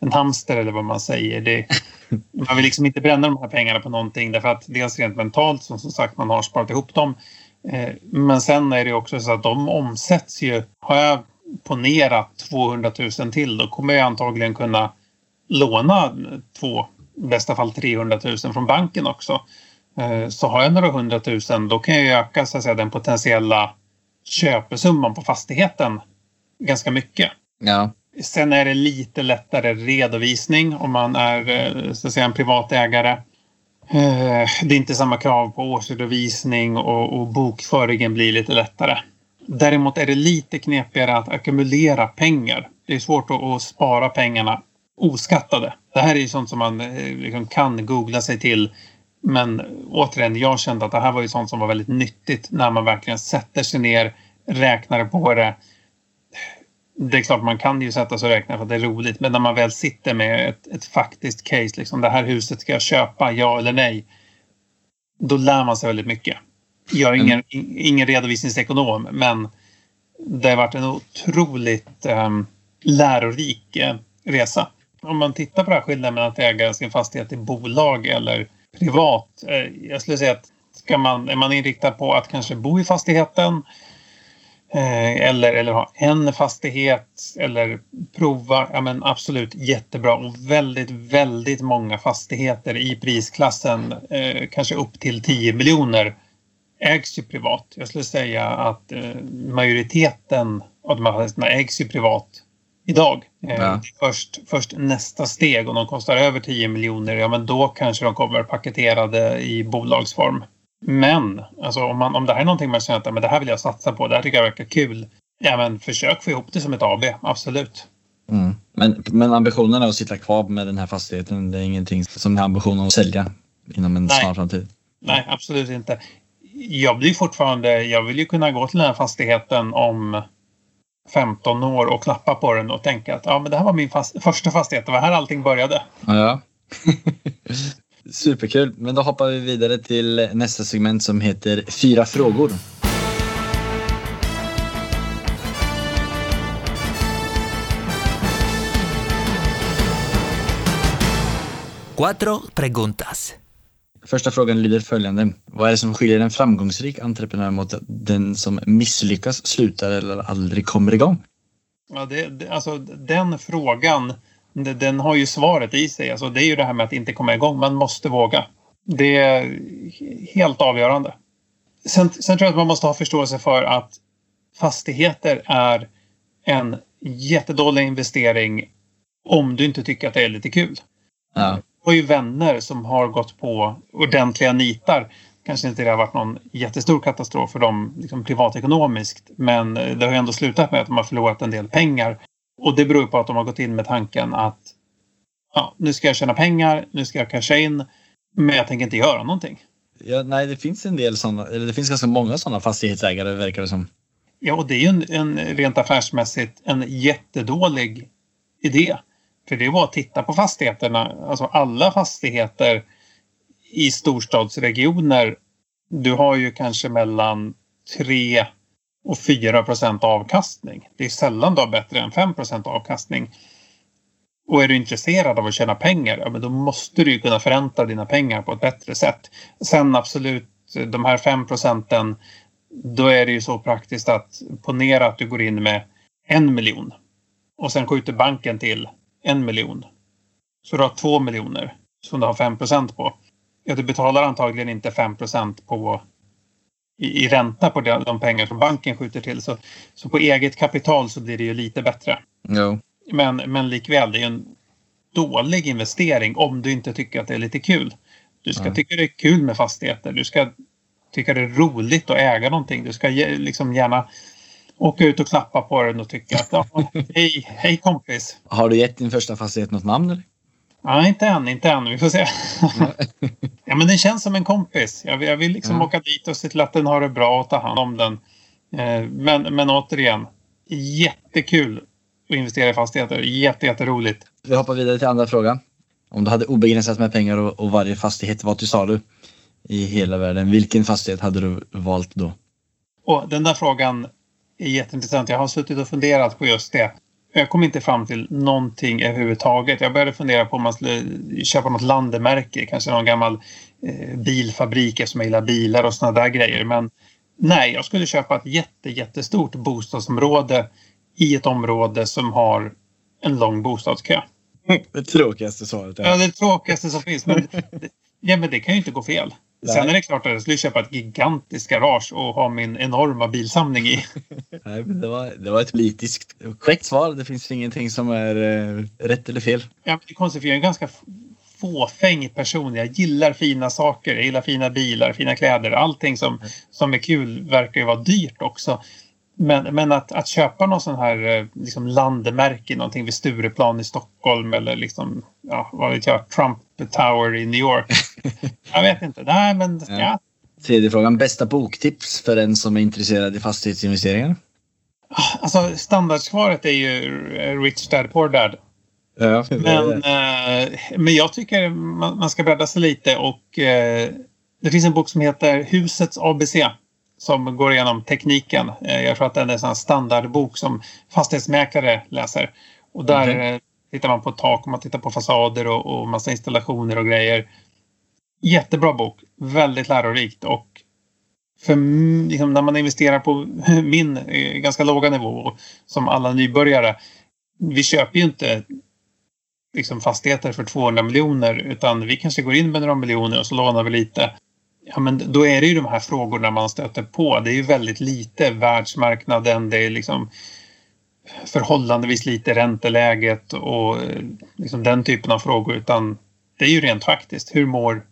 en hamster eller vad man säger. Det, man vill liksom inte bränna de här pengarna på någonting därför att dels rent mentalt som, som sagt man har sparat ihop dem. Eh, Men sen är det också så att de omsätts ju. Har jag ponerat 200 000 till då kommer jag antagligen kunna låna två, i bästa fall 300 000 från banken också. Eh, Så har jag några hundratusen då kan jag öka så att säga, den potentiella köpesumman på fastigheten ganska mycket. Ja. Sen är det lite lättare redovisning om man är eh, så att säga, en privatägare. Eh, det är inte samma krav på årsredovisning och, och bokföringen blir lite lättare. Däremot är det lite knepigare att ackumulera pengar. Det är svårt att, att spara pengarna oskattade. Det här är ju sånt som man eh, liksom kan googla sig till. Men återigen, jag kände att det här var ju sånt som var väldigt nyttigt när man verkligen sätter sig ner, räknar på det det är klart man kan ju sätta sig och räkna för att det är roligt. Men när man väl sitter med ett, ett faktiskt case, liksom det här huset ska jag köpa, ja eller nej. Då lär man sig väldigt mycket. Jag är ingen, ingen redovisningsekonom, men det har varit en otroligt um, lärorik eh, resa. Om man tittar på det här skillnaden mellan att äga sin fastighet i bolag eller privat. Eh, jag skulle säga att ska man, är man inriktad på att kanske bo i fastigheten eller, eller ha en fastighet eller prova. Ja, men absolut jättebra. Och väldigt, väldigt många fastigheter i prisklassen, eh, kanske upp till 10 miljoner, ägs ju privat. Jag skulle säga att eh, majoriteten av de här fastigheterna ägs ju privat idag. Eh, Ja. först, först nästa steg, om de kostar över 10 miljoner, ja men då kanske de kommer paketerade i bolagsform. Men alltså, om, man, om det här är någonting man känner att men det här vill jag satsa på, det här tycker jag verkar kul. Ja, men försök få ihop det som ett AB, absolut. Mm. Men, men ambitionen är att sitta kvar med den här fastigheten. Det är ingenting som har ambitionen att sälja inom en Nej. snar framtid. Nej, absolut inte. Jag blir fortfarande, jag vill ju kunna gå till den här fastigheten om 15 år och klappa på den och tänka att ja, men det här var min fast, första fastighet, det var här allting började. Ja. Superkul. Men då hoppar vi vidare till nästa segment som heter Fyra frågor. Cuatro preguntas. Första frågan lyder följande. Vad är det som skiljer en framgångsrik entreprenör mot den som misslyckas, slutar eller aldrig kommer igång? Ja, det, det, alltså, den frågan, den har ju svaret i sig. Alltså, det är ju det här med att inte komma igång. Man måste våga. Det är helt avgörande. Sen, sen tror jag att man måste ha förståelse för att fastigheter är en jättedålig investering om du inte tycker att det är lite kul. Ja. Jag har ju vänner som har gått på ordentliga nitar. Kanske inte det har varit någon jättestor katastrof för dem liksom privatekonomiskt. Men det har ju ändå slutat med att de har förlorat en del pengar. Och det beror på att de har gått in med tanken att ja, nu ska jag tjäna pengar, nu ska jag casha in. Men jag tänker inte göra någonting. Ja, nej, det finns en del sådana, eller det finns ganska många sådana fastighetsägare verkar det som. Ja, och det är ju en, en rent affärsmässigt en jättedålig idé. För det var att titta på fastigheterna, alltså alla fastigheter i storstadsregioner. Du har ju kanske mellan tre och 4% avkastning. Det är sällan du har bättre än 5% avkastning. Och är du intresserad av att tjäna pengar, ja, men då måste du kunna förränta dina pengar på ett bättre sätt. Sen absolut, de här 5 procenten, då är det ju så praktiskt att ponera att du går in med en miljon och sen skjuter banken till en miljon. Så du har två miljoner som du har 5% på. Ja, du betalar antagligen inte 5% på i, i ränta på de, de pengar som banken skjuter till. Så, så på eget kapital så blir det ju lite bättre. Jo. Men, men likväl, det är en dålig investering om du inte tycker att det är lite kul. Du ska Ja. tycka det är kul med fastigheter. Du ska tycka det är roligt att äga någonting. Du ska liksom gärna åka ut och klappa på den och tycka att ja, hej, hej kompis. Har du gett din första fastighet något namn eller? Ja, inte än, inte än. Vi får se. ja, men den känns som en kompis. Jag vill, jag vill liksom Ja. åka dit och se till att den har det bra och ta hand om den. Eh, Men, men återigen, jättekul att investera i fastigheter. Jätte, jätteroligt. Vi hoppar vidare till andra frågan. Om du hade obegränsat med pengar och, och varje fastighet, vad du sa du? I hela världen, vilken fastighet hade du valt då? Och den där frågan är jätteintressant. Jag har suttit och funderat på just det. Jag kom inte fram till någonting överhuvudtaget. Jag började fundera på om man skulle köpa något landemärke. Kanske någon gammal eh, bilfabrik eftersom jag gillar bilar och sådana där grejer. Men nej, jag skulle köpa ett jätte, jättestort bostadsområde i ett område som har en lång bostadskö. Det tråkigaste svaret. Ja, det tråkigaste som finns. Men ja, men det kan ju inte gå fel. Sen Nej. är det klart att jag skulle köpa ett gigantiskt garage och ha min enorma bilsamling i. Nej, det, var, det var ett politiskt korrekt svar. Det finns ingenting som är eh, rätt eller fel. Ja, det är konstigt för jag är en ganska fåfäng person. Jag gillar fina saker. Jag gillar fina bilar, fina kläder. Allting som, som är kul verkar ju vara dyrt också. Men, men att, att köpa någon sån här eh, liksom landemärke, någonting vid Stureplan i Stockholm eller liksom, ja, vad vet jag, Trump Tower i New York. jag vet inte. Nej, men Ja. ja. Tredje frågan. Bästa boktips för en som är intresserad i fastighetsinvesteringar? Alltså standardsvaret är ju Rich Dad Poor Dad. Ja, Men, eh, men jag tycker man, man ska bredda sig lite och eh, det finns en bok som heter Husets ABC som går igenom tekniken. Eh, jag tror att den är en standardbok som fastighetsmäklare läser. Och där Okej tittar man på tak och man tittar på fasader och, och massa installationer och grejer. Jättebra bok. Väldigt lärorikt och för liksom, när man investerar på min eh, ganska låga nivå som alla nybörjare. Vi köper ju inte liksom fastigheter för 200 miljoner utan vi kanske går in med några miljoner och så lånar vi lite. Ja, men då är det ju de här frågorna man stöter på. Det är ju väldigt lite världsmarknaden. Det är liksom förhållandevis lite ränteläget och eh, liksom den typen av frågor. Utan det är ju rent faktiskt. Hur mår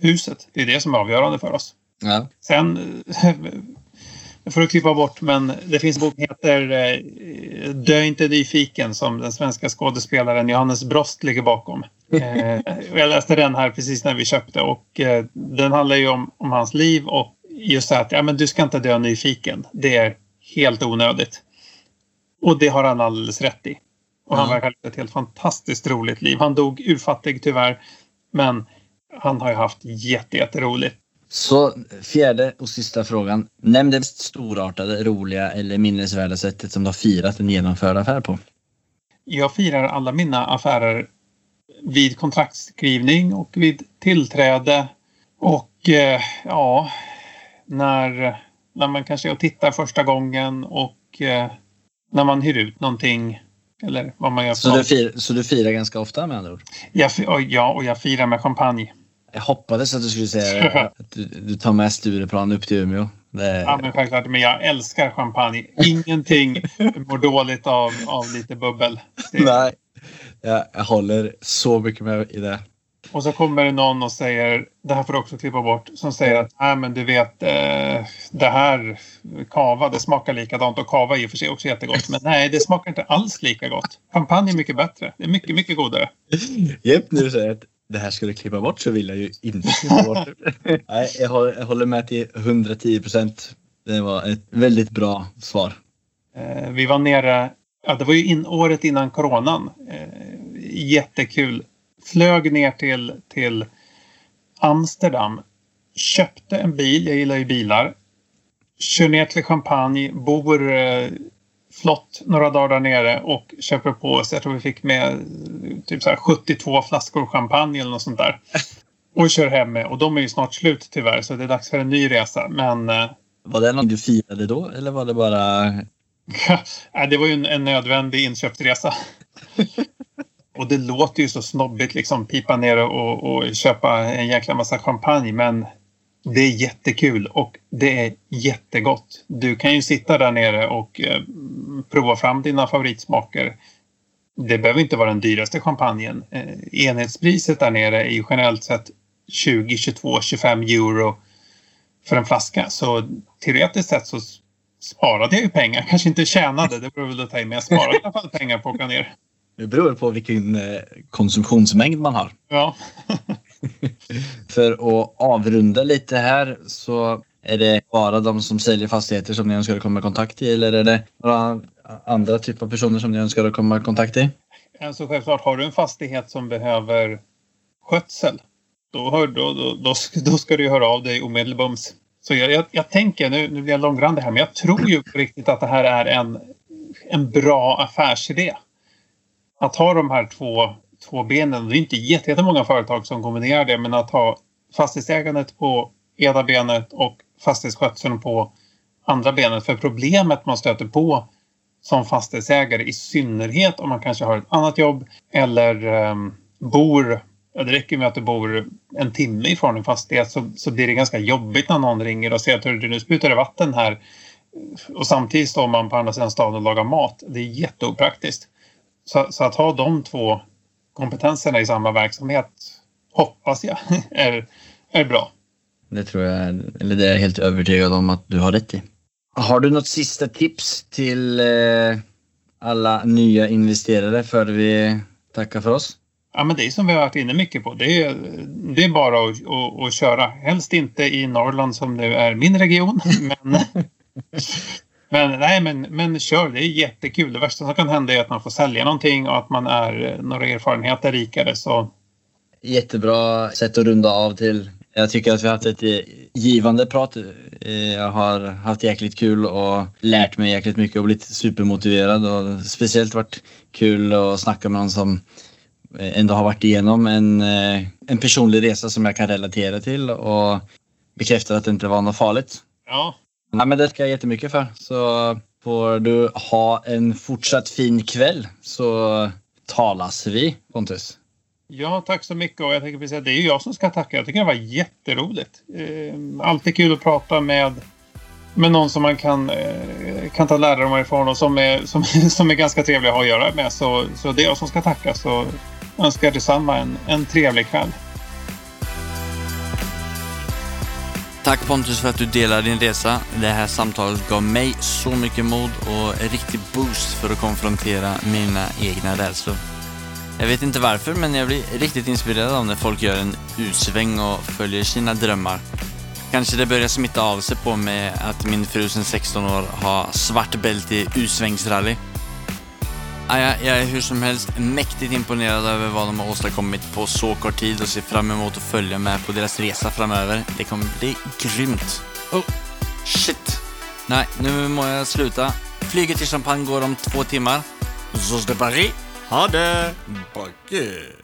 huset? Det är det som är avgörande för oss. Ja. Sen jag får klippa bort, men det finns en bok som heter eh, Dö inte nyfiken som den svenska skådespelaren Johannes Brost ligger bakom. Eh, jag läste den här precis när vi köpte och eh, den handlar ju om, om hans liv och just att ja, men du ska inte dö nyfiken. Det är helt onödigt. Och det har han alldeles rätt i. Och han verkar ha ett helt fantastiskt roligt liv. Han dog urfattig tyvärr, men han har ju haft jätte, jätteroligt. Så fjärde och sista frågan. Nämn det mest storartade, roliga eller minnesvärda sättet som du har firat en genomförd affär på. Jag firar alla mina affärer vid kontraktskrivning och vid tillträde. Och eh, ja, när, när man kanske är och tittar första gången och eh, när man hyr ut någonting. Eller vad man gör. Så du, fir, så du firar ganska ofta med andra ord? jag, ja, och jag firar med champagne. Jag hoppades att du skulle säga att du, du tar med Stureplan upp till Umeå. Det, Ja, men självklart. Men jag älskar champagne. Ingenting mår dåligt av, av lite bubbel. Det- Nej, jag, jag håller så mycket med i det. Och så kommer det någon och säger, det här får du också klippa bort, som säger att Nej, men du vet eh, det här kava, det smakar likadant och kava i och för sig också jättegott. Men nej, det smakar inte alls lika gott. Champagne är mycket bättre. Det är mycket, mycket godare. Jepp, när du säger att det här ska du klippa bort så vill jag ju inte klippa bort det. Nej, jag håller, jag håller med till 110 procent. Det var ett väldigt bra svar. Eh, vi var nere, ja det var ju in, året innan coronan. Eh, jättekul. Flög ner till, till Amsterdam. Köpte en bil, jag gillar ju bilar. kör ner till Champagne, bor eh, flott några dagar där nere och köper på oss, jag tror vi fick med typ så här 72 flaskor champagne eller något sånt där. Och kör hem med. Och de är ju snart slut tyvärr så det är dags för en ny resa. Men eh, Var det något du firade då eller var det bara... Det var ju en, en nödvändig inköpsresa. och det låter ju så snobbigt liksom pipa ner och, och köpa en jäkla massa champagne men det är jättekul och det är jättegott. Du kan ju sitta där nere och eh, prova fram dina favoritsmaker. Det behöver inte vara den dyraste champagnen. Eh, enhetspriset där nere är ju generellt sett 20, 22, 25 euro för en flaska. Så teoretiskt sett så sparade jag ju pengar. Kanske inte tjänade, det beror väl att ta i, men jag sparade i alla fall pengar på att åka ner. Det beror på vilken eh, konsumtionsmängd man har. Ja. För att avrunda lite här så är det bara de som säljer fastigheter som ni önskar komma i kontakt i eller är det några andra typer av personer som ni önskar komma i kontakt i? Alltså självklart, har du en fastighet som behöver skötsel då, hör, då, då, då, då ska du höra av dig omedelbums. Så jag, jag, jag tänker, nu, nu blir jag långrandig här, men jag tror ju på riktigt att det här är en, en bra affärsidé. Att ha de här två, två benen, det är inte jättemånga företag som kombinerar det, men att ha fastighetsägandet på ena benet och fastighetsskötseln på andra benet. För problemet man stöter på som fastighetsägare, i synnerhet om man kanske har ett annat jobb eller um, bor Ja, det räcker med att du bor en timme ifrån en fastighet så, så blir det ganska jobbigt när någon ringer och säger att du nu sprutar det vatten här och samtidigt står man på andra sidan staden och lagar mat. Det är jätteopraktiskt. Så, så att ha de två kompetenserna i samma verksamhet hoppas jag är, är bra. Det tror jag, eller det är jag helt övertygad om att du har rätt i. Har du något sista tips till eh, alla nya investerare före vi tackar för oss? Ja, men det är som vi har varit inne mycket på. Det är, det är bara att, att, att köra. Helst inte i Norrland som nu är min region. Men, men, nej, men, men kör. Det är jättekul. Det värsta som kan hända är att man får sälja någonting och att man är några erfarenheter rikare. Så... Jättebra sätt att runda av till. Jag tycker att vi har haft ett givande prat. Jag har haft jäkligt kul och lärt mig jäkligt mycket och blivit supermotiverad och speciellt varit kul att snacka med någon som Eh, ändå har varit igenom en, eh, en personlig resa som jag kan relatera till och bekräftar att det inte var något farligt. Ja. Nej, men det ska jag jättemycket för. Så får du ha en fortsatt fin kväll så talas vi Pontus. Ja, tack så mycket. Och jag tänker precis att det är jag som ska tacka. Jag tycker det var jätteroligt. Eh, alltid kul att prata med, med någon som man kan, eh, kan ta lärdom ifrån och som är, som, som är ganska trevlig att ha att göra med. Så, så det är jag som ska tacka. Så önskar jag detsamma en, en trevlig kväll. Tack Pontus för att du delade din resa. Det här samtalet gav mig så mycket mod och en riktig boost för att konfrontera mina egna rädslor. Jag vet inte varför, men jag blir riktigt inspirerad av när folk gör en U-sväng och följer sina drömmar. Kanske det börjar smitta av sig på mig att min fru sedan 16 år har svart bälte i U-svängsrally. Ja, jag är hur som helst mäktigt imponerad över vad de har åstadkommit på så kort tid och ser fram emot att följa med på deras resa framöver. Det kommer bli grymt. Oh, shit. Nej, nu må jag sluta. Flyget till Champagne går om två timmar. Zos de Paris. Ha det! Backe.